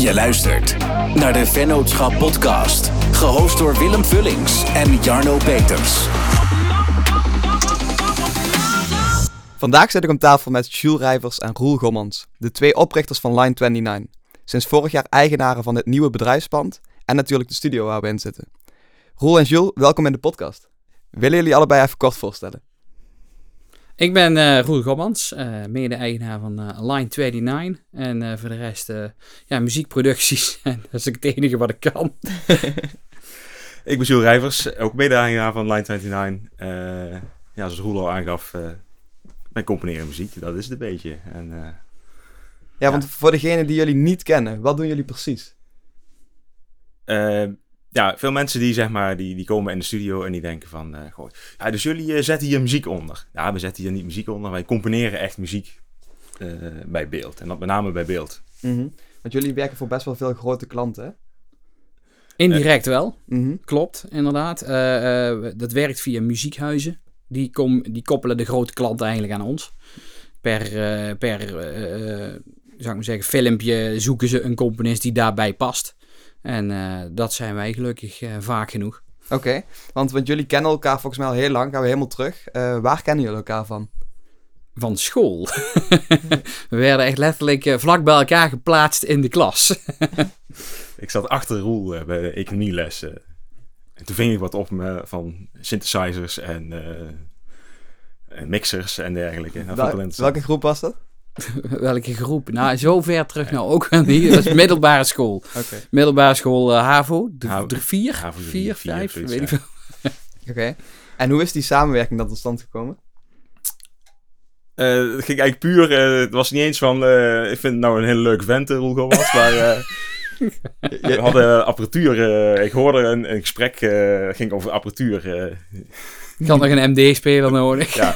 Je luistert naar de Vennootschap Podcast, gehost door Willem Vullings en Jarno Peters. Vandaag zit ik om tafel met Jules Rijvers en Roel Gommans, de twee oprichters van Line 29. Sinds vorig jaar eigenaren van het nieuwe bedrijfspand en natuurlijk de studio waar we in zitten. Roel en Jules, welkom in de podcast. Willen jullie allebei even kort voorstellen? Ik ben eh Roel Gommans, eh, mede-eigenaar van eh, Line 29. En eh, voor de rest eh, ja, muziekproducties. En dat is ook het enige wat ik kan. Ik ben Jules Rijvers, ook mede-eigenaar van Line 29. Eh ja, zoals Roel al aangaf, eh wij componeren muziek, dat is het een beetje. En, eh, Ja, want voor degenen die jullie niet kennen, wat doen jullie precies? Ja, veel mensen die, zeg maar, die, die komen in de studio en die denken van... eh, goh, ja, dus jullie eh, zetten hier muziek onder. Ja, we zetten hier niet muziek onder, wij componeren echt muziek eh, bij beeld. En dat met name bij beeld. Want jullie werken voor best wel veel grote klanten, hè? Indirect wel, Mhm. klopt, inderdaad. Eh, eh, dat werkt via muziekhuizen. Die, kom, die koppelen de grote klanten eigenlijk aan ons. Per, eh, per zou ik maar zeggen, filmpje zoeken ze een componist die daarbij past. En eh, dat zijn wij gelukkig eh, vaak genoeg. Oké, want, want jullie kennen elkaar volgens mij al heel lang, gaan we helemaal terug. Eh, waar kennen jullie elkaar van? van school. we werden echt letterlijk vlak bij elkaar geplaatst in de klas. Ik zat achter Roel bij de economieles. eh. en toen ving ik wat op me van synthesizers en eh, en mixers en dergelijke. Wel welke groep was dat? Welke groep? Nou, zo ver terug nou ook wel niet. Dat is middelbare school. Oké. Middelbare school eh, HAVO. De, HAVO. de vier? HAVO drie, vier, vier, vijf? zoiets, weet ik ja. veel. Oké. En hoe is die samenwerking dan tot stand gekomen? Eh, het ging eigenlijk puur, eh, het was niet eens van, eh, ik vind het nou een hele leuke vent, Roel Gommans, maar eh, we hadden apparatuur, eh, ik hoorde een, een gesprek, eh ging over apparatuur. Ik had nog een MD-speler nodig. ja.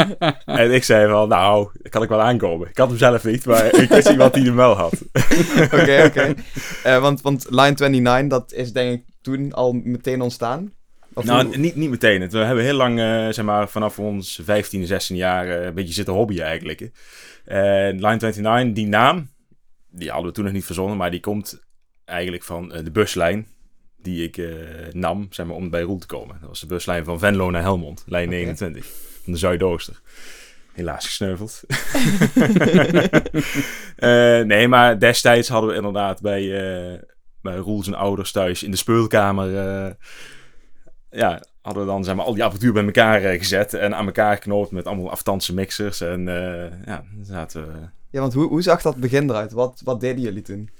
en ik zei van, nou, kan ik wel aankomen. Ik had hem zelf niet, maar ik wist iemand die hem wel had. Oké, oké. Eh, want, want Line 29, dat is denk ik toen al meteen ontstaan? Of Nou, hoe- niet, niet meteen. We hebben heel lang, eh, zeg maar, vanaf ons 15, 16 jaar eh, een beetje zitten hobbyen eigenlijk. hè. Eh, Line 29, die naam, die hadden we toen nog niet verzonnen, maar die komt eigenlijk van de buslijn die ik eh, nam, zeg maar, om bij Roel te komen. Dat was de buslijn van Venlo naar Helmond, lijn Oké. 29, van de Zuidooster. Helaas gesneuveld. Eh, nee, maar destijds hadden we inderdaad bij, eh, bij Roel zijn ouders thuis in de speelkamer... ja, hadden we dan zeg maar, al die apparatuur bij elkaar gezet en aan elkaar geknoopt met allemaal afstandse mixers. En ja, zaten we... Ja, want hoe, hoe zag dat begin eruit? Wat, wat deden jullie toen?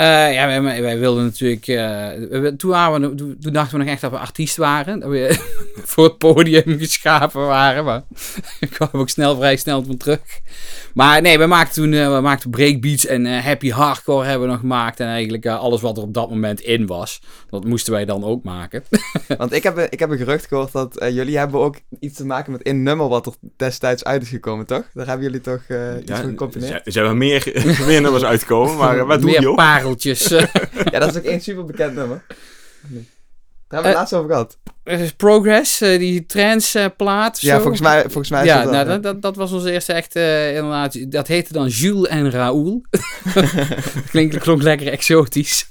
Eh, ja, wij, wij wilden natuurlijk... eh, we- toen, waren we, toen, dachten we nog echt dat we artiest waren. Dat we voor het podium geschapen waren. Maar ik kwam ook snel, vrij snel van terug. Maar nee, we maakten toen eh, we maakten breakbeats en eh, happy hardcore hebben we nog gemaakt. En eigenlijk alles wat er op dat moment in was. Dat moesten wij dan ook maken. Want ik heb, een- ik heb een gerucht gehoord dat jullie hebben ook iets te maken met een nummer wat er destijds uit is gekomen, toch? Daar hebben jullie toch eh, iets van gecomponeerd? er zijn wel meer, meer nummers uitgekomen, maar wat doe je ook? Ja, dat is ook één super bekend nummer. Daar hebben we het Eh, laatst over gehad. Eh, Progress, eh, die trance plaat. of Ja, volgens mij, volgens mij is Ja, dat, nou, ja. dat, dat, was onze eerste echt, eh, inderdaad, dat heette dan Jules en Raoul. Klinkt, klonk lekker exotisch.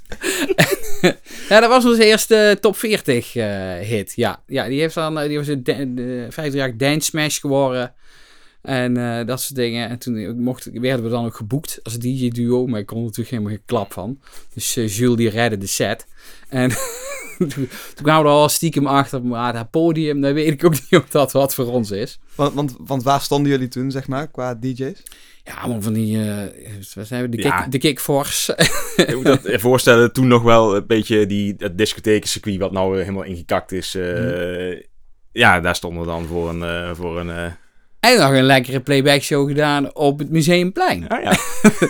ja, dat was onze eerste top 40 eh, hit, ja. Ja, die heeft dan, die was een de, de, vijfde jaar Dance Smash geworden. En eh, dat soort dingen. En toen mochten, werden we dan ook geboekt als DJ-duo, maar ik kon er natuurlijk helemaal geen klap van. Dus eh, Jules die redde de set. En toen, kwamen we er al stiekem achter, maar dat podium, dan weet ik ook niet of dat wat voor ons is. Want, want, want waar stonden jullie toen, zeg maar, qua DJ's? Ja, maar van die, eh wat zijn we, de, kick, Ja. de Kickforce. Je moet dat je voorstellen, toen nog wel een beetje die, het discothekencircuit wat nou helemaal ingekakt is. eh, Mhm. Ja, daar stonden we dan voor een... eh, voor een eh, en nog een lekkere playback show gedaan op het Museumplein. ah, ja.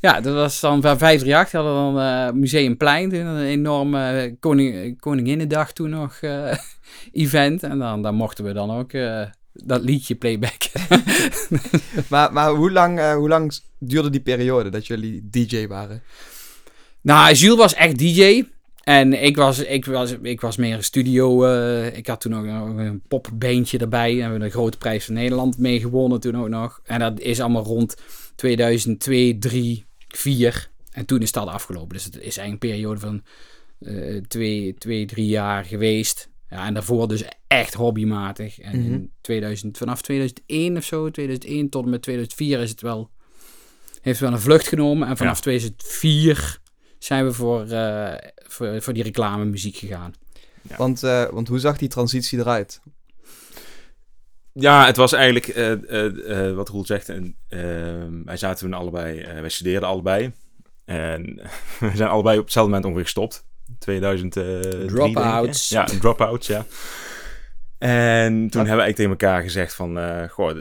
Ja, dat was dan van 538, hadden we dan eh Museumplein. Een enorme eh, koning, Koninginnedag toen nog eh, event. En dan, dan mochten we dan ook dat liedje playbacken. Maar, maar hoe, lang, hoe lang duurde die periode dat jullie DJ waren? Nou, Jules was echt DJ. En ik was, ik was, ik was meer een studio. eh, ik had toen ook nog een popbeentje erbij. En we hebben de grote prijs van Nederland mee gewonnen toen ook nog. En dat is allemaal rond 2002, 3, 4. En toen is dat afgelopen. Dus het is eigenlijk een periode van eh, twee, twee, drie jaar geweest. Ja, en daarvoor dus echt hobbymatig. En Mhm. in 2000, vanaf 2001 of zo, 2001 tot en met 2004 is het wel, heeft wel een vlucht genomen. En vanaf Ja. 2004 zijn we voor, eh, voor, voor die reclame muziek gegaan. Ja. Want, eh, want hoe zag die transitie eruit? Ja, het was eigenlijk eh, eh, eh, wat Roel zegt. En, ehm, wij zaten toen allebei, eh, wij studeerden allebei. En we zijn allebei op hetzelfde moment ongeveer gestopt. 2003. Dropouts. Ja, dropouts, ja. En toen hebben we eigenlijk tegen elkaar gezegd van... eh, goh,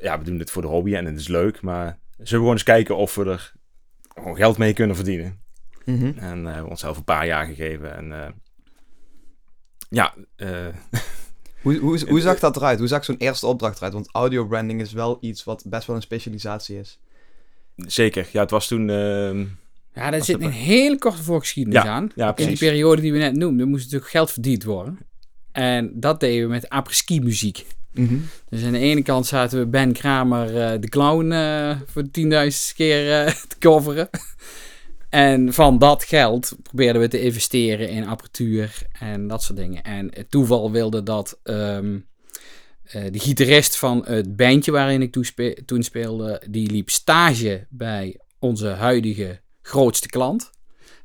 ja, we doen dit voor de hobby en het is leuk. Maar zullen we gewoon eens kijken of we er gewoon geld mee kunnen verdienen. Mhm. En eh, we hebben onszelf een paar jaar gegeven. En eh, ja, eh, Hoe, hoe, hoe zag dat eruit? Hoe zag zo'n eerste opdracht eruit? Want audio branding is wel iets wat best wel een specialisatie is. zeker. Ja, het was toen... ehm, Ja, daar zit een hele korte voorgeschiedenis Ja, aan. ja, In die periode die we net noemden, moest natuurlijk geld verdiend worden. En dat deden we met apres-ski muziek. Mhm. Dus aan de ene kant zaten we Ben Kramer, eh, de clown, eh, voor de tienduizendste keer eh, te coveren. En van dat geld probeerden we te investeren in apparatuur en dat soort dingen. En het toeval wilde dat ehm, eh, de gitarist van het bandje waarin ik toen, spe- toen speelde, die liep stage bij onze huidige grootste klant.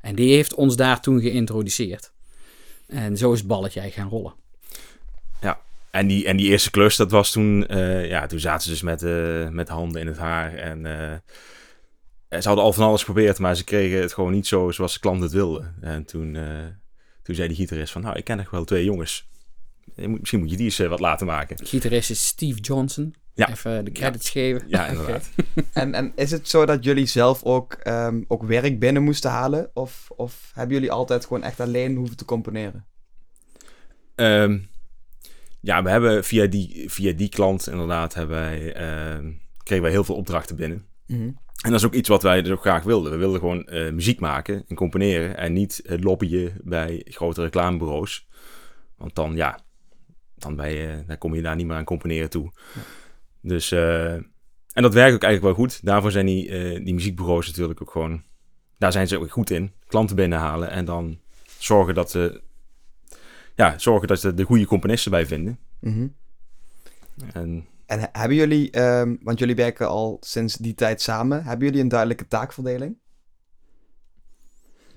En die heeft ons daar toen geïntroduceerd. En zo is het balletje eigenlijk gaan rollen. En die, en die eerste klus, dat was toen... eh, ja, toen zaten ze dus met, eh, met handen in het haar. En ze hadden al van alles geprobeerd, maar ze kregen het gewoon niet zo zoals de klant het wilde. En toen, eh, toen zei die gitarist van... Nou, ik ken nog wel twee jongens. Misschien moet je die eens eh, wat laten maken. Gitarist is Steve Johnson. Ja. Even de credits geven. Ja, inderdaad. En, en is het zo dat jullie zelf ook, ehm, ook werk binnen moesten halen? Of, of hebben jullie altijd gewoon echt alleen hoeven te componeren? Ehm, ja, we hebben via die, via die klant inderdaad... Hebben wij, ehm, kregen wij heel veel opdrachten binnen. Mhm. En dat is ook iets wat wij dus ook graag wilden. We wilden gewoon eh, muziek maken en componeren en niet eh, lobbyen bij grote reclamebureaus. Want dan, ja, dan, ben je, dan kom je daar niet meer aan componeren toe. Dus, eh, en dat werkt ook eigenlijk wel goed. Daarvoor zijn die, die muziekbureaus natuurlijk ook gewoon, daar zijn ze ook goed in. Klanten binnenhalen en dan zorgen dat ze, ja, zorgen dat ze de goede componisten bij vinden. Mhm. En En he- hebben jullie, ehm, want jullie werken al sinds die tijd samen, hebben jullie een duidelijke taakverdeling?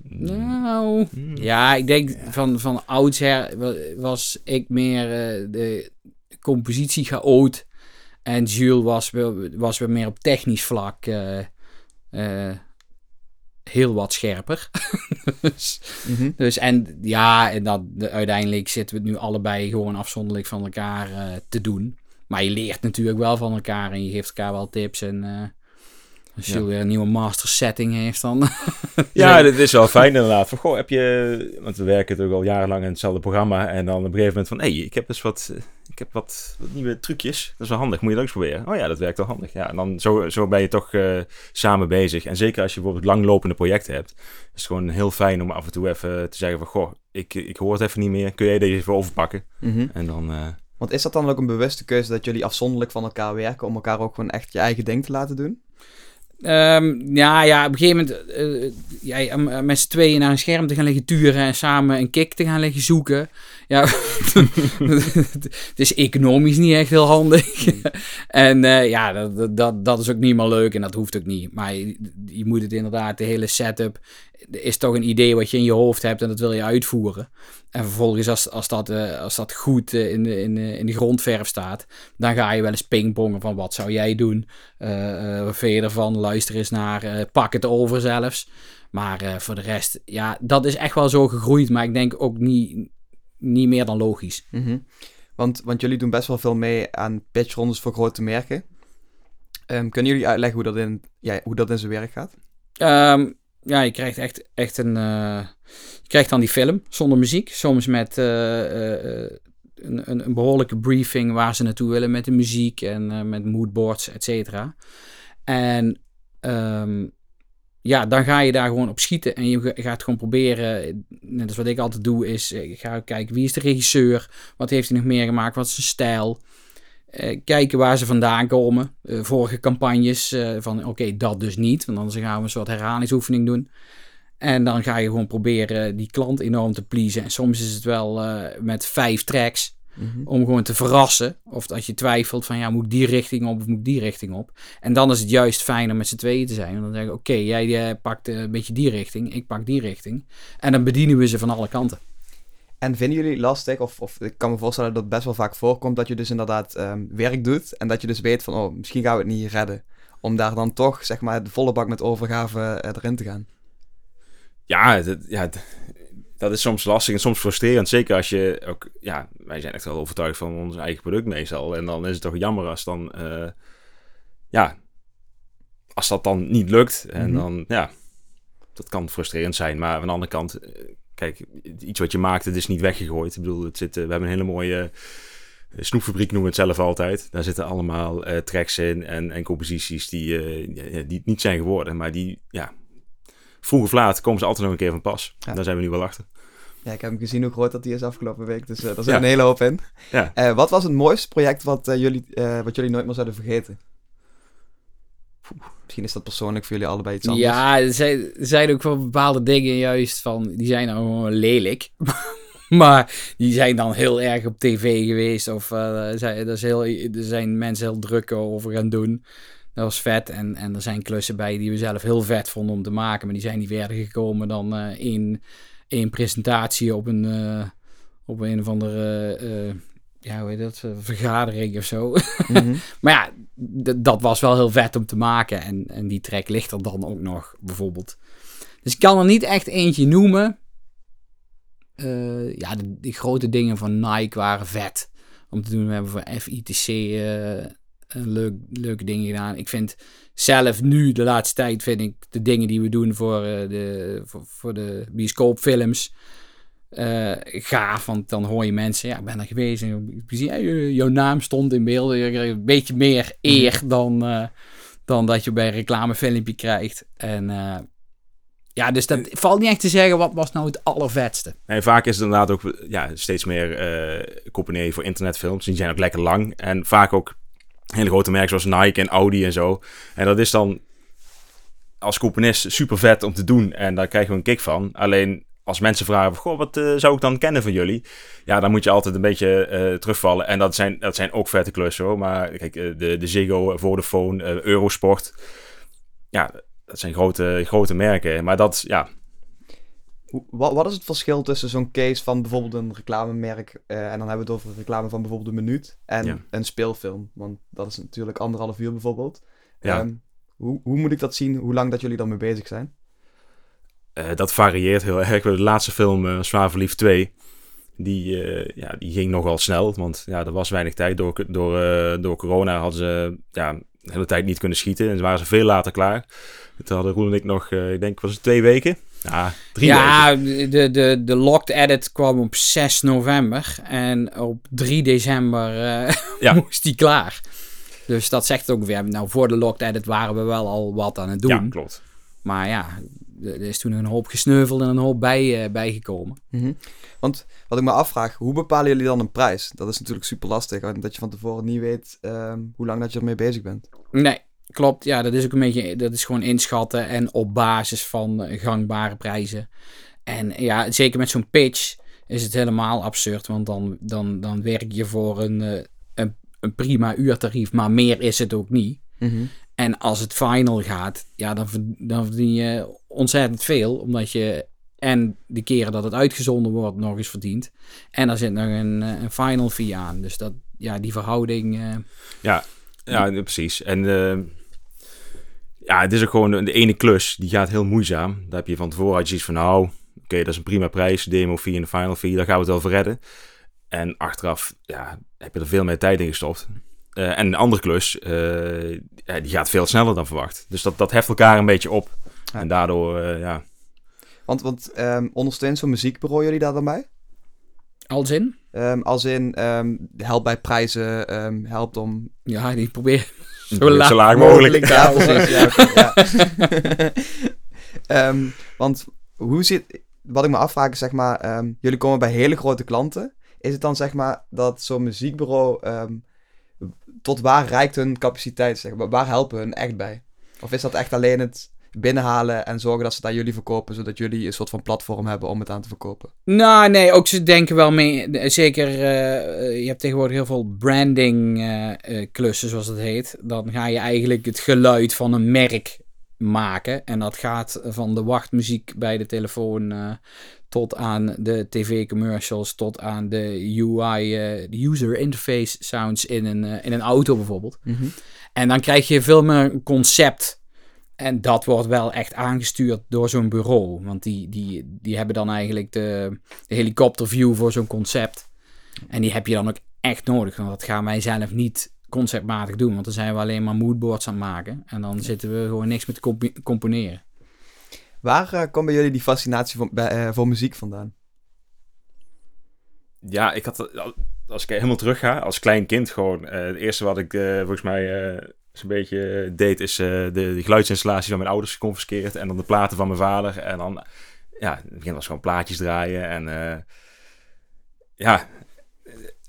Nou, Hmm. ja, ik denk van, van oudsher wa- was ik meer eh, de compositiechaot. En Jules was, wel- was weer meer op technisch vlak eh, eh, heel wat scherper. dus, Mhm. dus en ja, en dat, de- uiteindelijk zitten we het nu allebei gewoon afzonderlijk van elkaar eh, te doen. Maar je leert natuurlijk wel van elkaar en je geeft elkaar wel tips. En eh, als Ja. Jules weer een nieuwe master setting heeft, dan... Ja, dit is wel fijn inderdaad. Van, goh, heb je... Want we werken natuurlijk al jarenlang in hetzelfde programma. En dan op een gegeven moment van... Hé, hey, ik heb dus wat... eh, Ik heb wat, wat nieuwe trucjes. Dat is wel handig. Moet je dat ook eens proberen? Oh ja, dat werkt wel handig. Ja, en dan zo, zo ben je toch eh, samen bezig. En zeker als je bijvoorbeeld langlopende projecten hebt. Is het gewoon heel fijn om af en toe even te zeggen van... Goh, ik, ik hoor het even niet meer. Kun jij deze even overpakken? Mhm. En dan... eh, Want is dat dan ook een bewuste keuze dat jullie afzonderlijk van elkaar werken om elkaar ook gewoon echt je eigen ding te laten doen? Ehm, ja, ja, op een gegeven moment eh, ja, eh, met z'n tweeën naar een scherm te gaan liggen turen en samen een kick te gaan liggen zoeken. Ja, het is economisch niet echt heel handig. en eh, ja, dat, dat, dat is ook niet meer leuk en dat hoeft ook niet. Maar je, je moet het inderdaad, de hele setup is toch een idee wat je in je hoofd hebt en dat wil je uitvoeren. En vervolgens, als, als, dat, eh, als dat goed eh, in, de, in, de, in de grondverf staat, dan ga je wel eens pingpongen van wat zou jij doen? Eh, eh, wat vind je ervan? Luister eens naar, pak het over zelfs. Maar voor de rest, ja, dat is echt wel zo gegroeid. Maar ik denk ook niet, niet meer dan logisch. Mhm. want, want jullie doen best wel veel mee aan pitchrondes voor grote merken. Ehm, kunnen jullie uitleggen hoe dat in, ja, hoe dat in zijn werk gaat? Ehm, ja, je krijgt echt, echt een. eh, je krijgt dan die film zonder muziek. Soms met eh, eh, een, een, een behoorlijke briefing waar ze naartoe willen met de muziek en met moodboards, et cetera. En ehm, ja, dan ga je daar gewoon op schieten en je ga- gaat gewoon proberen. Net als wat ik altijd doe, is ik ga kijken wie is de regisseur, wat heeft hij nog meer gemaakt, wat is zijn stijl. Eh, kijken waar ze vandaan komen. Eh, vorige campagnes eh, van oké, dat dus niet. Want anders gaan we een soort herhalingsoefening doen. En dan ga je gewoon proberen die klant enorm te pleasen. En soms is het wel met vijf tracks Mhm. om gewoon te verrassen. Of dat je twijfelt van ja, moet ik die richting op of moet ik die richting op. En dan is het juist fijn om met z'n tweeën te zijn. Want dan zeggen oké, jij pakt een beetje die richting, ik pak die richting. En dan bedienen we ze van alle kanten. En vinden jullie lastig, of, of ik kan me voorstellen dat het best wel vaak voorkomt, dat je dus inderdaad ehm, werk doet en dat je dus weet van, oh, misschien gaan we het niet redden. Om daar dan toch, zeg maar, de volle bak met overgave eh, erin te gaan. Ja, dat, ja, dat is soms lastig en soms frustrerend. Zeker als je ook, ja, wij zijn echt wel overtuigd van ons eigen product meestal. En dan is het toch jammer als dan, eh, ja, als dat dan niet lukt. En Mhm. dan, ja, dat kan frustrerend zijn. Maar aan de andere kant, eh, kijk, iets wat je maakt, het is niet weggegooid. Ik bedoel, het zit, eh, we hebben een hele mooie eh, snoepfabriek, noemen we het zelf altijd. Daar zitten allemaal eh, tracks in en, en composities die, ja, die niet zijn geworden. Maar die, ja, vroeg of laat komen ze altijd nog een keer van pas. Ja. Daar zijn we nu wel achter. Ja, ik heb hem gezien hoe groot dat die is afgelopen week, dus eh daar zit Ja. een hele hoop in. Ja. Wat was het mooiste project wat, jullie, wat jullie nooit meer zouden vergeten? Poeh, misschien is dat persoonlijk voor jullie allebei iets anders. Ja, er zijn, ook wel bepaalde dingen juist van, die zijn dan gewoon lelijk. maar die zijn dan heel erg op tv geweest. Of zijn, er, is heel, er zijn mensen heel druk over gaan doen. Dat was vet. En, en er zijn klussen bij die we zelf heel vet vonden om te maken. Maar die zijn niet verder gekomen dan één, één presentatie op een, eh, op een of andere... ja, hoe heet dat? eh, vergadering of zo. Mhm. Maar ja, dat was wel heel vet om te maken. En, en die track ligt er dan ook nog, bijvoorbeeld. Dus ik kan er niet echt eentje noemen. Eh, ja, de, de grote dingen van Nike waren vet om te doen. We hebben voor FITC eh, een leuk, leuke dingen gedaan. Ik vind zelf nu, de laatste tijd, vind ik de dingen die we doen voor, de, voor, voor de bioscoopfilms eh, gaaf. Want dan hoor je mensen, ja, ik ben er geweest. En ja, je- jouw naam stond in beeld. Je krijgt een beetje meer eer dan, eh, dan dat je bij een reclamefilmpje krijgt. En eh, ja, dus dat valt niet echt te zeggen wat was nou het allervetste. En vaak is het inderdaad ook ja, steeds meer componeren voor internetfilms. Die zijn ook lekker lang. En vaak ook hele grote merken zoals Nike en Audi en zo. En dat is dan als componist super vet om te doen. En daar krijg je een kick van. Alleen als mensen vragen, goh, wat eh, zou ik dan kennen van jullie? Ja, dan moet je altijd een beetje eh, terugvallen. En dat zijn, dat zijn ook vette klussen hoor. Maar kijk, eh, de, de Ziggo, Vodafone, Eurosport. Ja, dat zijn grote, grote merken. Maar dat, ja, Wat, wat is het verschil tussen zo'n case van bijvoorbeeld een reclamemerk, en dan hebben we het over reclame van bijvoorbeeld een minuut, en Ja. een speelfilm? Want dat is natuurlijk anderhalf uur bijvoorbeeld. Ja. Ehm, hoe, hoe moet ik dat zien, hoe lang dat jullie daarmee bezig zijn? Eh, dat varieert heel erg. De laatste film, eh Zwaar Verliefd 2, die, eh, ja, die ging nogal snel. Want ja, er was weinig tijd. Door, door, eh, door corona hadden ze ja, de hele tijd niet kunnen schieten. En waren ze veel later klaar. Toen hadden Roel en ik nog, eh, ik denk, was het twee weken? Ja, drie weken. ja, de, de, de locked edit kwam op 6 november. En op 3 december eh, Ja. moest die klaar. Dus dat zegt ook weer. Nou, voor de locked edit waren we wel al wat aan het doen. Ja, klopt. Maar ja, er is toen een hoop gesneuveld en een hoop bij, eh, bijgekomen. Mhm. Want wat ik me afvraag, hoe bepalen jullie dan een prijs? Dat is natuurlijk super lastig, want dat je van tevoren niet weet ehm, hoe lang dat je ermee bezig bent. Nee, klopt. Ja, dat is ook een beetje, dat is gewoon inschatten en op basis van eh, gangbare prijzen. En ja, zeker met zo'n pitch is het helemaal absurd, want dan, dan, dan werk je voor een, eh, een, een prima uurtarief, maar meer is het ook niet. En als het final gaat, ja, dan, dan verdien je ontzettend veel, omdat je en de keren dat het uitgezonden wordt nog eens verdient. En er zit nog een, eh, een final fee aan. Dus dat, ja, die verhouding... eh, Ja, ja precies. En eh, ja, het is ook gewoon de ene klus, die gaat heel moeizaam. Daar heb je van tevoren iets van, nou, oké, dat is een prima prijs. Demo fee en de final fee, daar gaan we het wel voor redden. En achteraf ja, heb je er veel meer tijd in gestopt. Eh, en een andere klus, eh, ja, die gaat veel sneller dan verwacht. Dus dat, dat heft elkaar een beetje op. Ja. En daardoor, eh, ja, Want, want ehm, ondersteunt zo'n muziekbureau jullie daar dan bij? Als in? Ehm, als in, ehm helpt bij prijzen, ehm, helpt om... Ja, die probeer zo zo laag, laag mogelijk. Ja, precies. Ja, oké, ja. Ehm, want hoe zit... Wat ik me afvraag is, zeg maar... ehm, jullie komen bij hele grote klanten. Is het dan, zeg maar, dat zo'n muziekbureau... tot waar reikt hun capaciteit? Zeg? Waar helpen hun echt bij? Of is dat echt alleen het binnenhalen en zorgen dat ze het aan jullie verkopen, zodat jullie een soort van platform hebben om het aan te verkopen? Nou, nee, ook ze denken wel mee. Zeker, eh, je hebt tegenwoordig heel veel branding eh, eh, klussen, zoals het heet. Dan ga je eigenlijk het geluid van een merk maken. En dat gaat van de wachtmuziek bij de telefoon tot aan de tv-commercials, tot aan de UI, eh, de user interface sounds in een, eh, in een auto bijvoorbeeld. En dan krijg je veel meer een concept. En dat wordt wel echt aangestuurd door zo'n bureau. Want die, die, die hebben dan eigenlijk de, de helikopterview voor zo'n concept. En die heb je dan ook echt nodig. Want dat gaan wij zelf niet conceptmatig doen. Want dan zijn we alleen maar moodboards aan het maken. En dan zitten we gewoon niks met comp- componeren. Waar eh, komt bij jullie die fascinatie eh, voor muziek vandaan? Ja, ik had, als ik helemaal terug ga, als klein kind gewoon, eh, het eerste wat ik eh, volgens mij eh zo'n beetje deed, is eh, de, de geluidsinstallatie van mijn ouders geconfiskeerd en dan de platen van mijn vader. En dan, ja, in het begin was gewoon plaatjes draaien en eh, ja,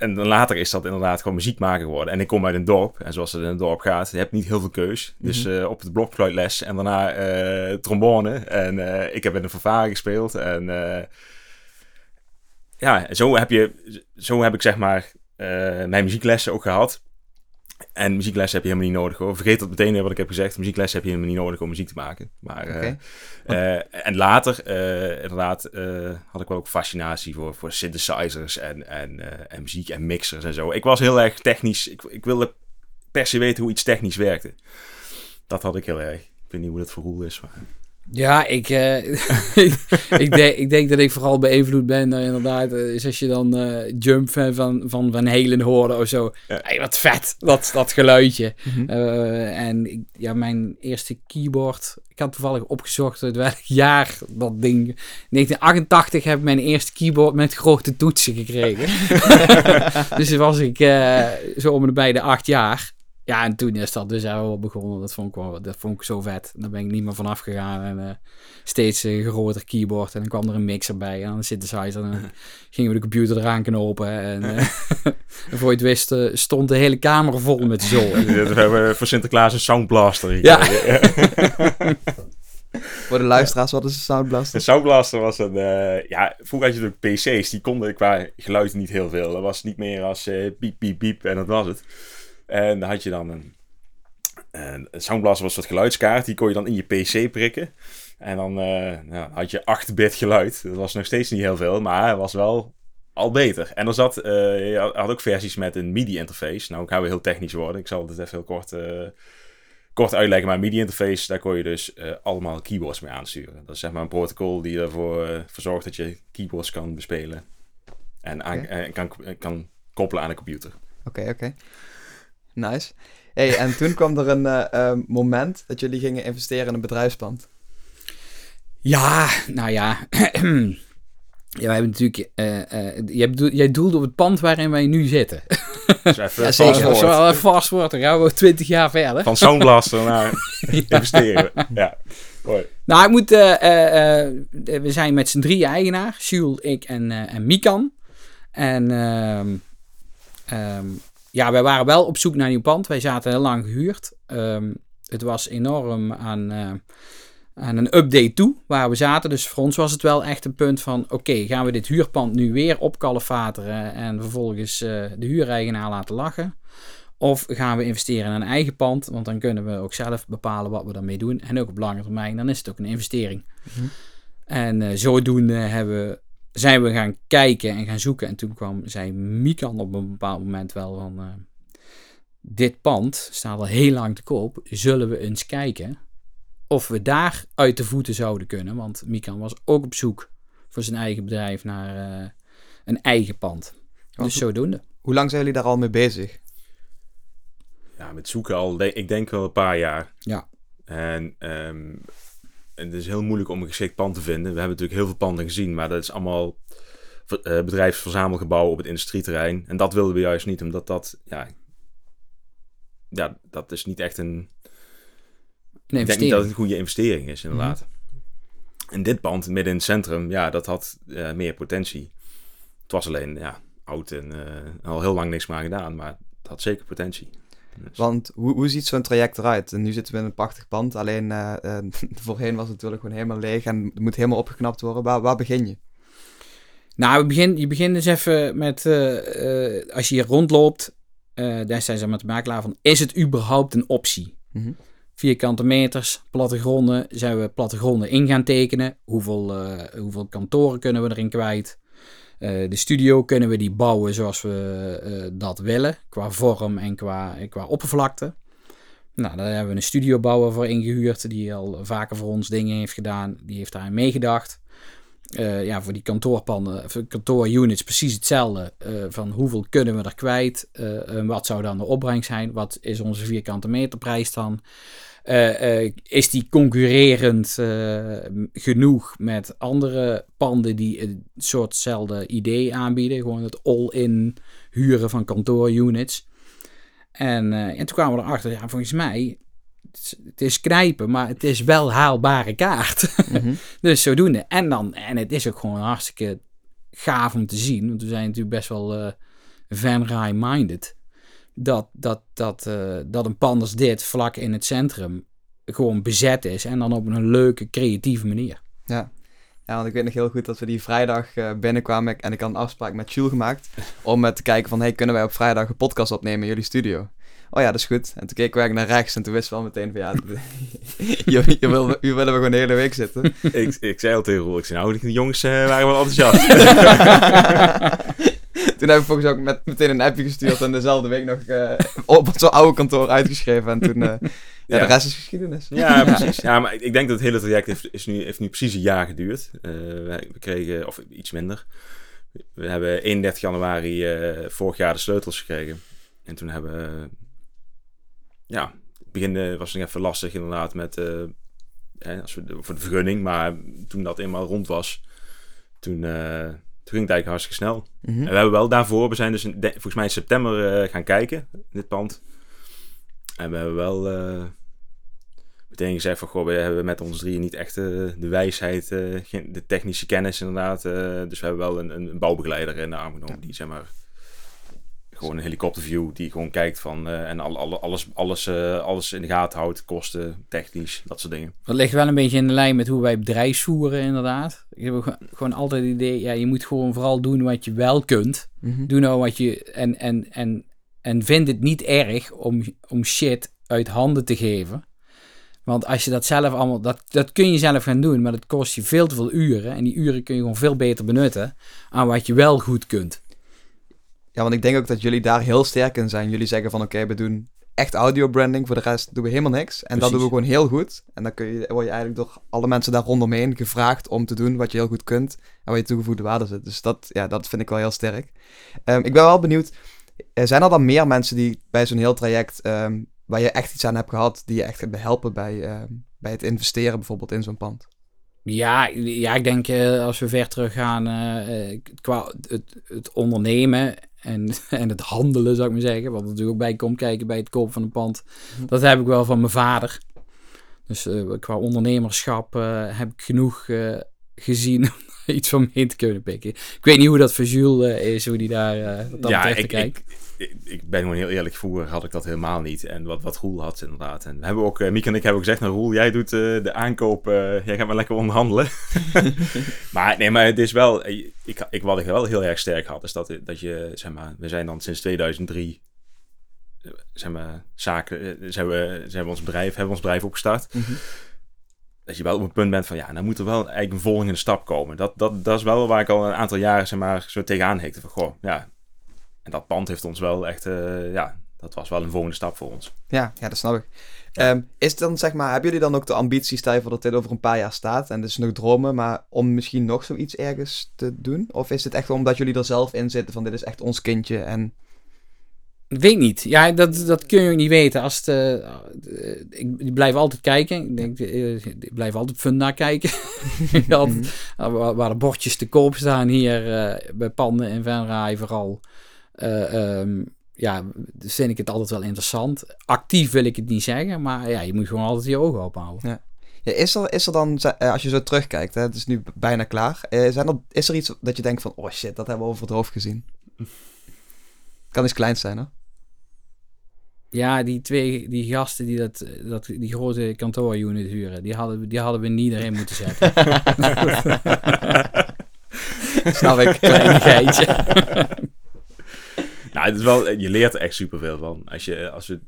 en dan later is dat inderdaad gewoon muziek maken geworden. En ik kom uit een dorp. En zoals het in een dorp gaat, je hebt niet heel veel keus. Dus eh, op het blokfluitles en daarna eh, trombone. En eh, ik heb in een fanfare gespeeld. En ja, zo heb, je, zo heb ik zeg maar mijn muzieklessen ook gehad. En muzieklessen heb je helemaal niet nodig hoor. Vergeet dat meteen wat ik heb gezegd. Muzieklessen heb je helemaal niet nodig om muziek te maken. Maar, eh, eh, en later, eh, inderdaad, had ik wel ook fascinatie voor, voor synthesizers en, en, en muziek en mixers en zo. Ik was heel erg technisch. Ik, ik wilde per se weten hoe iets technisch werkte. Dat had ik heel erg. Ik weet niet hoe dat voor Roel is. Maar... Ja, ik, eh, ik, denk, ik denk dat ik vooral beïnvloed ben, eh, inderdaad. eh, is als je dan Jump fan van, van Van Halen hoorde of zo. Ja. Hey, wat vet, dat, dat geluidje. Mhm. En ik, ja, mijn eerste keyboard... Ik had toevallig opgezocht uit welk jaar dat ding... 1988 heb ik mijn eerste keyboard met grote toetsen gekregen. dus was ik zo om en bij de acht jaar. Ja, en toen is dat dus wel begonnen. Dat vond ik, wel, dat vond ik zo vet. Daar ben ik niet meer vanaf gegaan. En eh, steeds een groter keyboard. En dan kwam er een mixer bij. En dan een synthesizer. En dan gingen we de computer eraan knopen. En, eh, en voor je het wist eh, stond de hele kamer vol met zool. We hebben voor Sinterklaas een Soundblaster Ja. Voor de luisteraars, wat is een Sound Blaster? Een Soundblaster was een... eh, ja, vroeger had je natuurlijk PC's. Die konden qua geluid niet heel veel. Dat was niet meer als eh piep, piep, piep. En dat was het. En dan had je dan een... Een een Soundblaster was soort geluidskaart. Die kon je dan in je PC prikken. En dan eh, had je 8-bit geluid. Dat was nog steeds niet heel veel. Maar het was wel al beter. En er zat... eh, je had ook versies met een MIDI-interface. Nou, ik ga weer heel technisch worden. Ik zal het even heel kort... eh, kort uitleggen. Maar MIDI-interface, daar kon je dus allemaal keyboards mee aansturen. Dat is zeg maar een protocol die ervoor voor zorgt dat je keyboards kan bespelen. En aan, kan, kan koppelen aan de computer. Oké, oké. Nice. Hey, en toen kwam er een eh, eh, moment dat jullie gingen investeren in een bedrijfspand. Ja, nou ja. ja, wij hebben natuurlijk... eh, eh, jij, bedoel- jij doelde op het pand waarin wij nu zitten. Dus even Ja, zeker. Dat is forward. wel een fast. Dan gaan we 20 jaar verder. Van Soundblaster naar investeren. Ja, mooi. Nou, ik moet, eh, eh, eh, we zijn met z'n drie eigenaar. Jules, ik en, eh, en Mikan. En ehm, ehm, ja, wij waren wel op zoek naar een nieuw pand. Wij zaten heel lang gehuurd. Ehm, het was enorm aan, eh, aan een update toe waar we zaten. Dus voor ons was het wel echt een punt van... Oké, gaan we dit huurpand nu weer opkalefateren... en vervolgens eh, de huureigenaar laten lachen... Of gaan we investeren in een eigen pand, want dan kunnen we ook zelf bepalen wat we daarmee doen. En ook op lange termijn, dan is het ook een investering. Mhm. En eh, zodoende hebben, we- zijn we gaan kijken en gaan zoeken. En toen kwam, zei Mikan op een bepaald moment wel van... eh, dit pand staat al heel lang te koop. Zullen we eens kijken of we daar uit de voeten zouden kunnen? Want Mikan was ook op zoek voor zijn eigen bedrijf naar eh, een eigen pand. Want Dus zodoende. Hoe lang zijn jullie daar al mee bezig? Ja, met zoeken al, ik denk wel een paar jaar. Ja. En ehm, het is heel moeilijk om een geschikt pand te vinden. We hebben natuurlijk heel veel panden gezien, maar dat is allemaal eh, bedrijfsverzamelgebouwen op het industrieterrein. En dat wilden we juist niet, omdat dat, ja, ja dat is niet echt een, Een ik denk niet dat het een goede investering is, inderdaad. En dit pand midden in het centrum, ja, dat had eh, meer potentie. Het was alleen, ja, oud en eh, al heel lang niks meer aan gedaan, maar het had zeker potentie. Dus- Want hoe, hoe ziet zo'n traject eruit? En nu zitten we in een prachtig pand, alleen eh, eh, voorheen was het natuurlijk gewoon helemaal leeg en het moet helemaal opgeknapt worden. Waar, waar begin je? Nou, we begin, je begint dus even met, eh, als je hier rondloopt, daar zijn ze met de makelaar van, is het überhaupt een optie? Mhm. Vierkante meters, plattegronden, zijn we plattegronden in gaan tekenen? Hoeveel, hoeveel kantoren kunnen we erin kwijt? Eh, de studio kunnen we die bouwen zoals we eh, dat willen, qua vorm en qua, qua oppervlakte. Nou, daar hebben we een studiobouwer voor ingehuurd, die al vaker voor ons dingen heeft gedaan. Die heeft daarin meegedacht. Eh, ja, voor die kantoorpanden, kantoorunits precies hetzelfde. eh, van hoeveel kunnen we er kwijt? Wat zou dan de opbrengst zijn? Wat is onze vierkante meterprijs dan? Eh, eh, is die concurrerend eh, genoeg met andere panden die een soortzelfde idee aanbieden? Gewoon het all-in huren van kantoorunits. En, en toen kwamen we erachter, ja, volgens mij, het is, het is knijpen, maar het is wel haalbare kaart. Mhm. Dus zodoende. En, dan, en het is ook gewoon hartstikke gaaf om te zien. Want we zijn natuurlijk best wel eh Van-Rij-minded. Dat, dat, dat, eh, dat een pand als dit vlak in het centrum gewoon bezet is. En dan op een leuke, creatieve manier. Ja. ja, want ik weet nog heel goed dat we die vrijdag eh, binnenkwamen en ik had een afspraak met Jules gemaakt om te kijken van, hey, kunnen wij op vrijdag een podcast opnemen in jullie studio? Oh ja, dat is goed. En toen keken wij naar rechts en toen wisten we al meteen van, ja, willen we, hier willen we gewoon de hele week zitten. ik, ik zei al tegen Roel, ik zei nou, die jongens eh, waren wel enthousiast. toen heb ik volgens ook met, meteen een appje gestuurd en dezelfde week nog eh, op zo'n oude kantoor uitgeschreven. En toen, eh, ja, Ja. de rest is geschiedenis. Ja, precies. Ja, maar ik- denk dat het hele traject heeft, is nu, heeft nu precies een jaar geduurd. Wij- we kregen, of iets minder. We hebben 31 januari vorig jaar de sleutels gekregen. En toen hebben we... Ja, het begin was nog even lastig inderdaad met... eh, als we voor de vergunning. Maar toen dat eenmaal rond was, toen, toen ging het eigenlijk hartstikke snel. Mhm. En we hebben wel daarvoor, we zijn dus in, de- volgens mij in september eh, gaan kijken, in dit pand. En we hebben wel eh, meteen gezegd van, goh, we hebben met ons drieën niet echt eh, de wijsheid, de technische kennis inderdaad. dus we hebben wel een, een, een bouwbegeleider in de arm genomen, die zeg maar, gewoon een helikopterview, die gewoon kijkt van, eh, en al, alle- alles, alles, eh, alles in de gaten houdt, kosten, technisch, dat soort dingen. Dat ligt wel een beetje in de lijn met hoe wij bedrijfsvoeren, inderdaad. Ik heb gewoon altijd het idee, ja, je moet gewoon vooral doen wat je wel kunt. Mhm. Doe nou wat je. En, en, en, en vind het niet erg om, om shit uit handen te geven. Want als je dat zelf allemaal. Dat, dat kun je zelf gaan doen, maar dat kost je veel te veel uren. En die uren kun je gewoon veel beter benutten aan wat je wel goed kunt. Ja, want ik denk ook dat jullie daar heel sterk in zijn. Jullie zeggen van oké, we doen echt audio branding. Voor de rest doen we helemaal niks. En dat doen we gewoon heel goed. En dan kun je, word je eigenlijk door alle mensen daar rondomheen gevraagd om te doen wat je heel goed kunt. En waar je toegevoegde waarde zit. Dus dat, ja, dat vind ik wel heel sterk. Ehm, ik ben wel benieuwd. Zijn er dan meer mensen die bij zo'n heel traject, ehm, waar je echt iets aan hebt gehad, die je echt hebben helpen bij, ehm, bij het investeren bijvoorbeeld in zo'n pand? Ja, ja ik denk eh, als we ver teruggaan eh, eh, qua het, het ondernemen en, en het handelen, zou ik maar zeggen. Wat er natuurlijk ook bij komt kijken bij het kopen van een pand. Dat heb ik wel van mijn vader. Dus eh, qua ondernemerschap eh, heb ik genoeg eh, gezien om iets van mee te kunnen pikken. Ik weet niet hoe dat voor Jules is, hoe die daar wat dat ja, betreft ik, kijkt. ik, ik, ik ben gewoon heel eerlijk. Vroeger had ik dat helemaal niet. En wat, wat Roel had, inderdaad. En we hebben ook, eh, Mieke en ik hebben ook gezegd: Nou, Roel, jij doet eh, de aankoop. eh, jij gaat maar lekker onderhandelen. maar nee, maar het is wel. Ik, ik, wat ik wel heel erg sterk had, is dat, dat je, zeg maar, we zijn dan sinds 2003. eh, Zeg maar, zaken, zijn we, zijn we ons bedrijf, hebben we ons bedrijf opgestart. Dat je wel op een punt bent van ja, dan moet er wel eigenlijk een volgende stap komen. Dat, dat, dat is wel waar ik al een aantal jaren zeg maar, zo tegenaan hikte. Van goh, ja, en dat pand heeft ons wel echt, eh, ja, dat was wel een volgende stap voor ons. Ja, ja dat snap ik. Ehm, is het dan, zeg maar, hebben jullie dan ook de ambitie, stel je voor dat dit over een paar jaar staat en dus nog dromen, maar om misschien nog zoiets ergens te doen? Of is het echt omdat jullie er zelf in zitten van dit is echt ons kindje en... Ik weet niet. Ja, dat, dat kun je ook niet weten. Als het, eh, ik, ik blijf altijd kijken. Ik, denk, eh, ik blijf altijd Funda kijken. altijd, eh, waar, waar de bordjes te koop staan hier eh, bij panden in Venray vooral. Ehm, ja, dus vind ik het altijd wel interessant. Actief wil ik het niet zeggen, maar ja, je moet gewoon altijd je ogen open houden. Ja, is, er, is er dan, eh, als je zo terugkijkt, hè, het is nu bijna klaar, eh, zijn er, is er iets dat je denkt van, oh shit, dat hebben we over het hoofd gezien? Kan iets kleins zijn, hè? Ja, die twee die gasten die dat, dat, die grote kantoorunit huren, die hadden, die hadden we niet erin moeten zetten. Snap ik. Kleinigheidje. Nou, het is wel, je leert er echt superveel van. Als je, als we,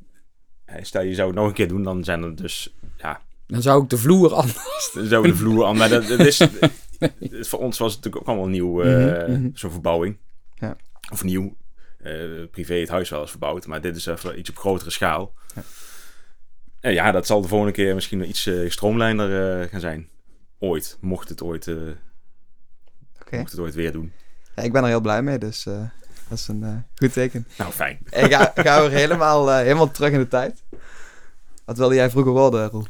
hè, stel je zou het nog een keer doen, dan zijn er dus, ja, Dan zou ik de vloer anders... zo de vloer aan. Maar dat, dat is, voor ons was het natuurlijk ook allemaal nieuw, eh, Mhm, mhm. zo'n verbouwing. Ja. Of nieuw. Eh, privé het huis wel eens verbouwd, maar dit is even iets op grotere schaal. Ja. En ja, dat zal de volgende keer misschien iets uh, stroomlijnder eh, gaan zijn. Ooit, mocht het ooit, eh, mocht het ooit weer doen. Ja, ik ben er heel blij mee, dus eh, dat is een eh, goed teken. Nou, fijn. En ga, gaan we weer helemaal, eh, helemaal terug in de tijd. Wat wilde jij vroeger worden, Roel?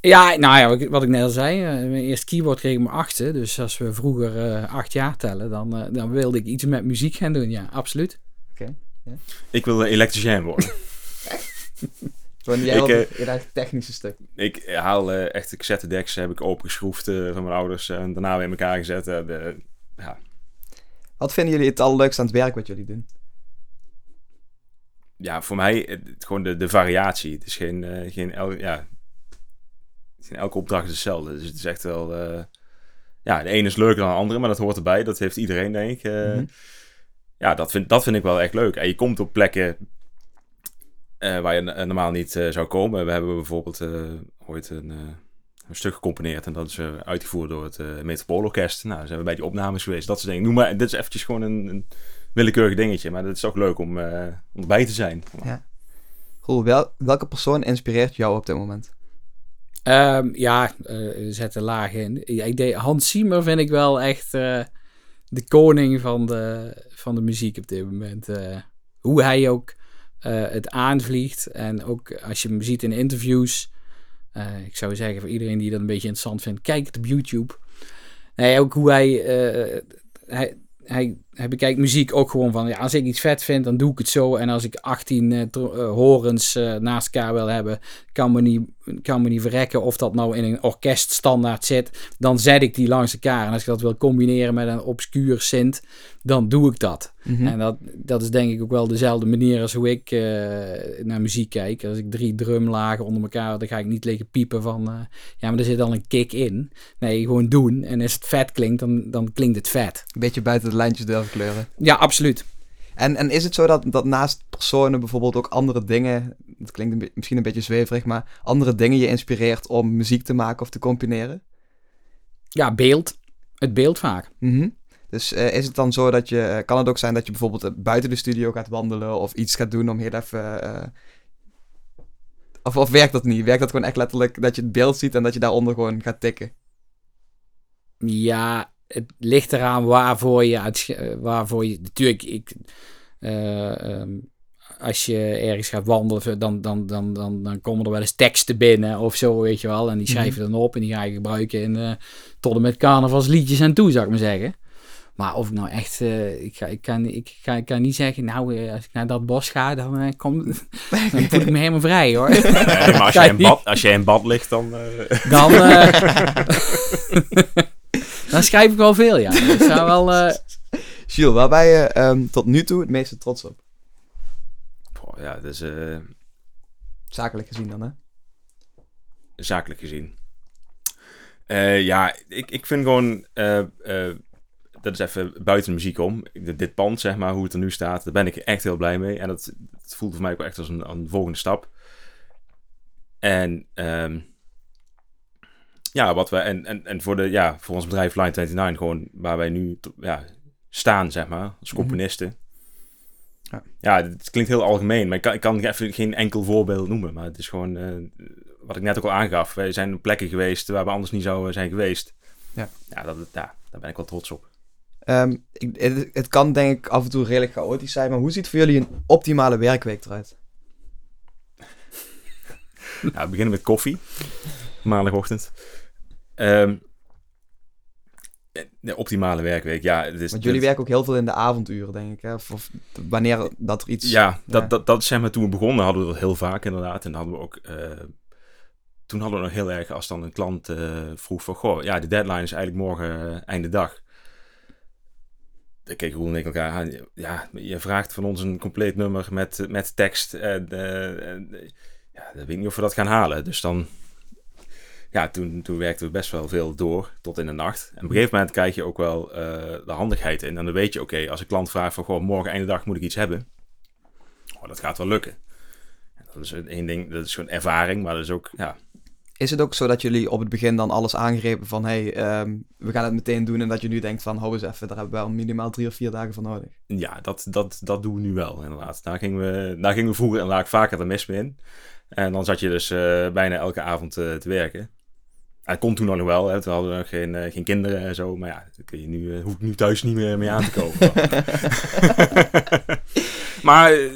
Ja, nou ja, wat- ik net al zei. eh, mijn eerste keyboard kreeg ik mijn achtste. Dus als we vroeger eh, acht jaar tellen, dan, eh, dan wilde ik iets met muziek gaan doen. Ja, absoluut. Ik wil elektricien worden. Toen jij Ik, eh, je eigen technische stuk. ik haal eh, echt de cassettedecks heb ik opengeschroefd eh, van mijn ouders en daarna weer in elkaar gezet. eh, de, ja, Wat vinden jullie het allerleukste aan het werk wat jullie doen? ja, voor mij het, gewoon de, de variatie. Het is geen, eh, geen, el, ja, geen elke opdracht is hetzelfde. Dus het is echt wel... eh, ja, de ene is leuker dan de andere, maar dat hoort erbij. Dat heeft iedereen, denk ik. Eh, Mhm. Ja, dat vind, dat vind ik wel echt leuk. En je komt op plekken waar je normaal niet zou komen. We hebben bijvoorbeeld ooit een, een stuk gecomponeerd. En dat is eh, uitgevoerd door het uh, Metropoolorkest. Nou, zijn we bij die opnames geweest. Dat soort dingen. Noem maar, dit is eventjes gewoon een, een willekeurig dingetje. Maar het is ook leuk om, eh, om erbij te zijn. Ja. Wel, welke persoon inspireert jou op dit moment? Ehm, ja, eh zet de laag in. Ja, ik deed, Hans Zimmer vind ik wel echt eh, de koning van de, van de muziek op dit moment. Eh, hoe hij ook eh, het aanvliegt. En ook als je hem ziet in interviews. Eh, ik zou zeggen voor iedereen die dat een beetje interessant vindt, kijk het op YouTube. Nee, ook hoe hij, eh, hij, hij, hij bekijkt muziek ook gewoon van, ja, als ik iets vet vind, dan doe ik het zo. En als ik 18 eh, eh, horens eh, naast elkaar wil hebben, kan me, niet, kan me niet verrekken of dat nou in een orkest standaard zit. Dan zet ik die langs elkaar. En als ik dat wil combineren met een obscuur synth, dan doe ik dat. Mhm. En dat, dat is denk ik ook wel dezelfde manier als hoe ik naar muziek kijk. Als ik drie drumlagen onder elkaar, dan ga ik niet liggen piepen van... ja, maar er zit al een kick in. Nee, gewoon doen. En als het vet klinkt, dan, dan klinkt het vet. Een beetje buiten de lijntjes kleuren. Ja, absoluut. En, en is het zo dat, dat naast personen bijvoorbeeld ook andere dingen, het klinkt een misschien een beetje zweverig, maar andere dingen je inspireert om muziek te maken of te combineren? Ja, beeld. Het beeld vaak. Mhm. Dus eh, is het dan zo dat je, eh, kan het ook zijn dat je bijvoorbeeld eh, buiten de studio gaat wandelen of iets gaat doen om heel even... eh, of, of werkt dat niet? Werkt dat gewoon echt letterlijk dat je het beeld ziet en dat je daaronder gewoon gaat tikken? Ja, het ligt eraan waarvoor je... Eh, waarvoor je natuurlijk, ik... eh, ehm, als je ergens gaat wandelen, dan, dan, dan, dan, dan komen er wel eens teksten binnen of zo, weet je wel. En die schrijf je dan op en die ga je gebruiken in, eh, tot en met carnavalsliedjes en toe, zou ik maar zeggen. Maar of ik nou echt, ik, ga, ik, kan, ik, ga, ik kan niet zeggen, nou, als ik naar dat bos ga, dan, eh, kom, dan voel ik me helemaal vrij, hoor. Nee, maar als jij, in bad, als jij in bad ligt, dan... Dan, dan schrijf ik wel veel, ja. Dat zou wel, eh, Gilles, waar ben je ehm, tot nu toe het meeste trots op? Goh, ja, dat is eh, Zakelijk gezien dan, hè? zakelijk gezien. Eh, ja, ik, ik vind gewoon... eh, eh, dat is even buiten de muziek om. Dit, dit pand, zeg maar, hoe het er nu staat, daar ben ik echt heel blij mee. En dat, dat voelt voor mij ook echt als een, een volgende stap. En ehm, ja, wat we en, en, en voor, de, ja, voor ons bedrijf Line 29, gewoon waar wij nu ja, staan, zeg maar, als Mhm. componisten. Ja. Ja, het klinkt heel algemeen, maar ik kan, ik kan even geen enkel voorbeeld noemen. Maar het is gewoon, eh, wat ik net ook al aangaf, wij zijn op plekken geweest waar we anders niet zouden zijn geweest. Ja. Ja, dat, ja daar ben ik wel trots op. Ehm, ik, het, het kan denk ik af en toe redelijk chaotisch zijn, maar hoe ziet voor jullie een optimale werkweek eruit? Nou, we beginnen met koffie. Maandagochtend. Ehm, de optimale werkweek, ja. Het is, Want jullie werken ook heel veel in de avonduren, denk ik. Hè? Of, of wanneer dat er iets... Ja, dat, Ja. Dat, dat zeg maar toen we begonnen hadden we dat heel vaak inderdaad. En dan hadden we ook... eh, toen hadden we nog heel erg als dan een klant eh, vroeg van... Goh, ja, de deadline is eigenlijk morgen einde dag. dan keken Roel en ik elkaar aan. Ja, je vraagt van ons een compleet nummer met, met tekst. En, en, ja, dan weet ik niet of we dat gaan halen. Dus dan... Ja, toen, toen werkten we best wel veel door tot in de nacht. En op een gegeven moment krijg je ook wel eh, de handigheid in. En dan weet je, oké, als een klant vraagt van... Goh, morgen einde dag moet ik iets hebben. Oh, dat gaat wel lukken. En dat is één ding, dat is gewoon ervaring. Maar dat is ook, ja, Is het ook zo dat jullie op het begin dan alles aangrepen van... hey, ehm, we gaan het meteen doen en dat je nu denkt van... hou eens even, daar hebben we wel minimaal drie of vier dagen voor nodig. Ja, dat, dat, dat doen we nu wel, inderdaad. Daar gingen we, daar gingen we vroeger en laag vaker de mis mee in. En dan zat je dus eh, bijna elke avond eh, te werken. Het kon toen nog wel, hè. toen hadden we nog geen, eh, geen kinderen en zo. Maar ja, kun je nu, eh, hoef ik nu thuis niet meer mee aan te komen. maar eh,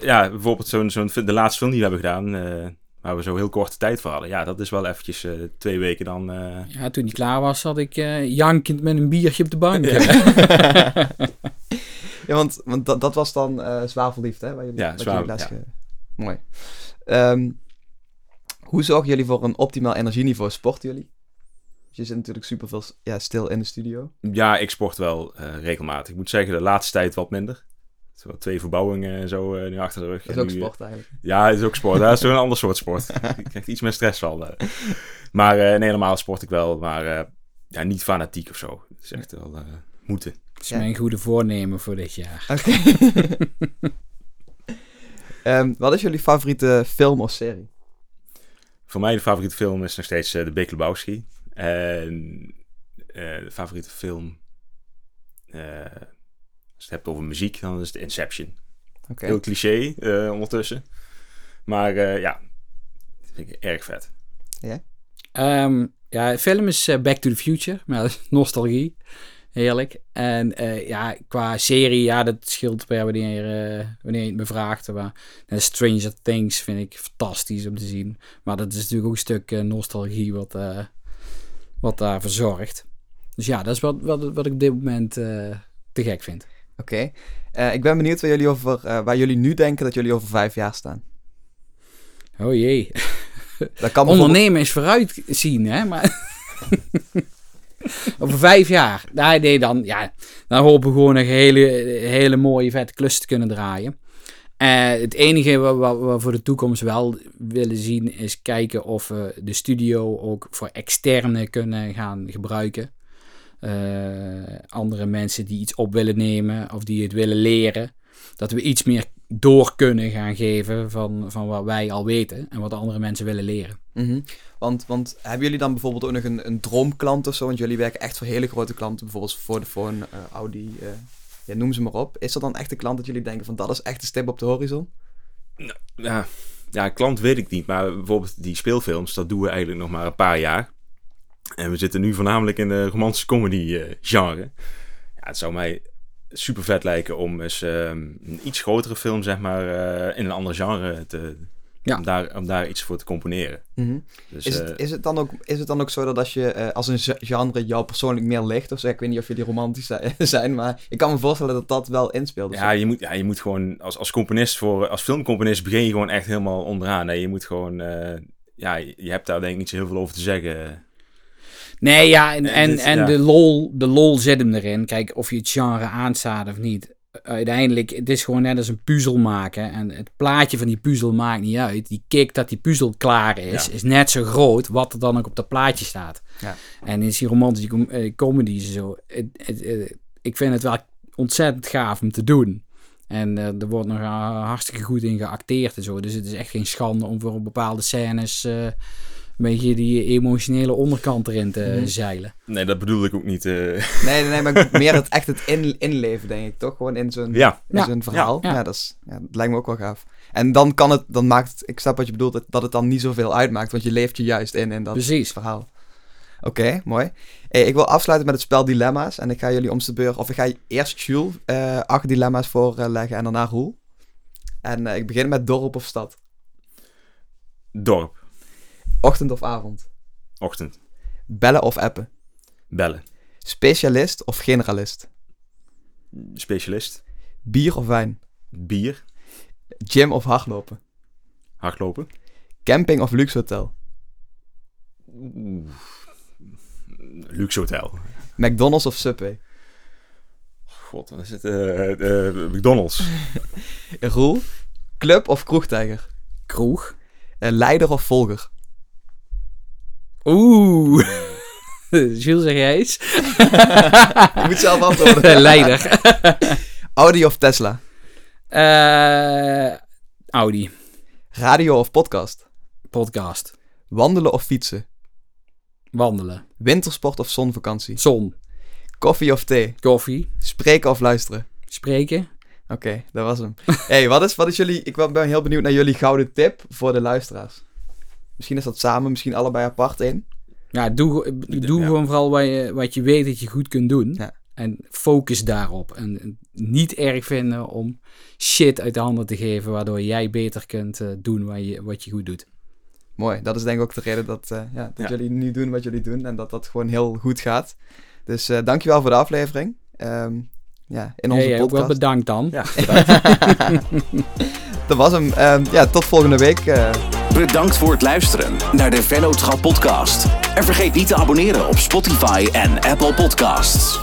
ja, bijvoorbeeld zo'n, zo'n, de laatste film die we hebben gedaan... eh, waar we zo heel korte tijd voor hadden. Ja, dat is wel eventjes eh, twee weken dan... eh, Ja, toen die klaar was, zat ik eh, jankend met een biertje op de bank. Ja, want, want dat, dat was dan eh zwavelliefd, hè? Waar jullie, Ja, zwavel- ja. Mooi. Ehm, hoe zorgen jullie voor een optimaal energieniveau? Sporten jullie? Je zit natuurlijk super veel ja, stil in de studio. Ja, ik sport wel eh, regelmatig. Ik moet zeggen, de laatste tijd wat minder. Zo twee verbouwingen en zo eh, nu achter de rug. Dat is En ook nu, sport eigenlijk. Ja, het is ook sport. Dat is een ander soort sport. Ik krijg iets meer stress van. eh. Maar eh, nee, normaal sport ik wel. Maar eh, ja, niet fanatiek of zo. Het is echt wel eh, moeten. Dat is mijn goede voornemen voor dit jaar. Oké. Ehm, wat is jullie favoriete film of serie? Voor mij de favoriete film is nog steeds eh, The Big Lebowski. En eh, de favoriete film... eh, als je het hebt over muziek, dan is het Inception. Oké. Heel cliché eh, ondertussen. Maar eh, ja, dat vind ik erg vet. Ehm, ja, de film is Back to the Future. Maar dat is nostalgie. Heerlijk. En eh, ja, qua serie, ja, dat scheelt per wanneer, eh, wanneer je het me vraagt. Maar eh, Stranger Things vind ik fantastisch om te zien. Maar dat is natuurlijk ook een stuk nostalgie wat, wat daar verzorgt. Dus ja, dat is wat, wat, wat ik op dit moment te gek vind. Oké. Ik ben benieuwd waar jullie, over, waar jullie nu denken dat jullie over vijf jaar staan. Oh jee. Dat kan Ondernemen is vooruitzien, hè? Maar. Over vijf jaar. Nee, nee, dan, ja, dan hopen we gewoon een hele, hele mooie, vette klus te kunnen draaien. Eh, het enige wat, wat we voor de toekomst wel willen zien is kijken of we de studio ook voor externe kunnen gaan gebruiken. Eh, andere mensen die iets op willen nemen of die het willen leren. Dat we iets meer door kunnen gaan geven van, van wat wij al weten en wat andere mensen willen leren. Mhm. want, want hebben jullie dan bijvoorbeeld ook nog een, een droomklant of zo? Want jullie werken echt voor hele grote klanten, bijvoorbeeld Vodafone, eh Audi, eh, ja, noem ze maar op. Is er dan echt een klant dat jullie denken van dat is echt een stip op de horizon? Ja, ja, klant weet ik niet. Maar bijvoorbeeld die speelfilms, dat doen we eigenlijk nog maar een paar jaar. En we zitten nu voornamelijk in de romantische comedy eh, genre. Ja, het zou mij super vet lijken om eens ehm, een iets grotere film, zeg maar, in een ander genre te... Ja. Om, daar, om daar iets voor te componeren. Mhm. Dus, Is, eh, het, is, het dan ook, is het dan ook zo dat als je eh, als een ge- genre jou persoonlijk meer ligt, of zo, ik weet niet of jullie romantisch zi- zijn, maar ik kan me voorstellen dat dat wel inspeelt. Ja, zo. je moet, ja, je moet gewoon als, als componist voor als filmcomponist begin je gewoon echt helemaal onderaan. Je moet gewoon, eh, ja, je hebt daar denk ik niet zo heel veel over te zeggen. Nee, ja, en, En en, dit- en ja. de, lol, de lol zit hem erin. Kijk, of je het genre aanstaat of niet. Uiteindelijk, het is gewoon net als een puzzel maken. En het plaatje van die puzzel maakt niet uit. Die kick dat die puzzel klaar is, Ja. is net zo groot wat er dan ook op dat plaatje staat. Ja. En is die romantische eh, comedies zo. Het, het, eh, ik vind het wel ontzettend gaaf om te doen. En eh, er wordt nog hartstikke goed in geacteerd en zo. Dus het is echt geen schande om voor bepaalde scènes beetje die emotionele onderkant erin te Mhm. zeilen. Nee, dat bedoel ik ook niet. eh. Nee, nee, nee, maar meer het, echt het in, inleven, denk ik, toch? Gewoon in zo'n ja, in Ja, zo'n verhaal. Ja, ja, ja. dat, is, ja, dat lijkt me ook wel gaaf. En dan kan het, dan maakt het, ik snap wat je bedoelt, dat, dat het dan niet zoveel uitmaakt, want je leeft je juist in in dat Precies. verhaal. Oké, mooi. Hey, ik wil afsluiten met het spel Dilemma's. En ik ga jullie om de beurt, of ik ga eerst Jules eh, acht dilemma's voorleggen en daarna Roel. En eh, ik begin met dorp of stad. dorp, Ochtend of avond. ochtend, Bellen of appen. bellen, Specialist of generalist. specialist, Bier of wijn. bier, Gym of hardlopen. hardlopen. Camping of luxe hotel. Luxe hotel. McDonald's of Subway. God, wat is het? Eh, eh, McDonald's. Roel, club of kroegtijger? Kroeg. Eh, leider of volger? Oeh. Jules, zeg jij eens? Je moet zelf antwoorden. Leider. Audi of Tesla? Eh, Audi. Radio of podcast? Podcast. Wandelen of fietsen? Wandelen. Wintersport of zonvakantie? Zon. Koffie of thee? Koffie. Spreken of luisteren? Spreken. Oké, dat was hem. hey, wat is, wat is jullie... Ik ben heel benieuwd naar jullie gouden tip voor de luisteraars. Misschien is dat samen, misschien allebei apart één. Ja, doe, doe Ja. gewoon vooral wat je, wat je weet dat je goed kunt doen. Ja. En focus daarop. En niet erg vinden om shit uit de handen te geven, waardoor jij beter kunt eh, doen wat je, wat je goed doet. Mooi, dat is denk ik ook de reden dat, eh, ja, dat Ja. jullie nu doen wat jullie doen en dat dat gewoon heel goed gaat. Dus eh dankjewel voor de aflevering. Ehm, ja, in onze Hey, jij ook wel podcast. bedankt dan. Ja, dat was hem. Ehm, ja, tot volgende week. eh. Bedankt voor het luisteren naar de Vennootschap podcast. En vergeet niet te abonneren op Spotify en Apple Podcasts.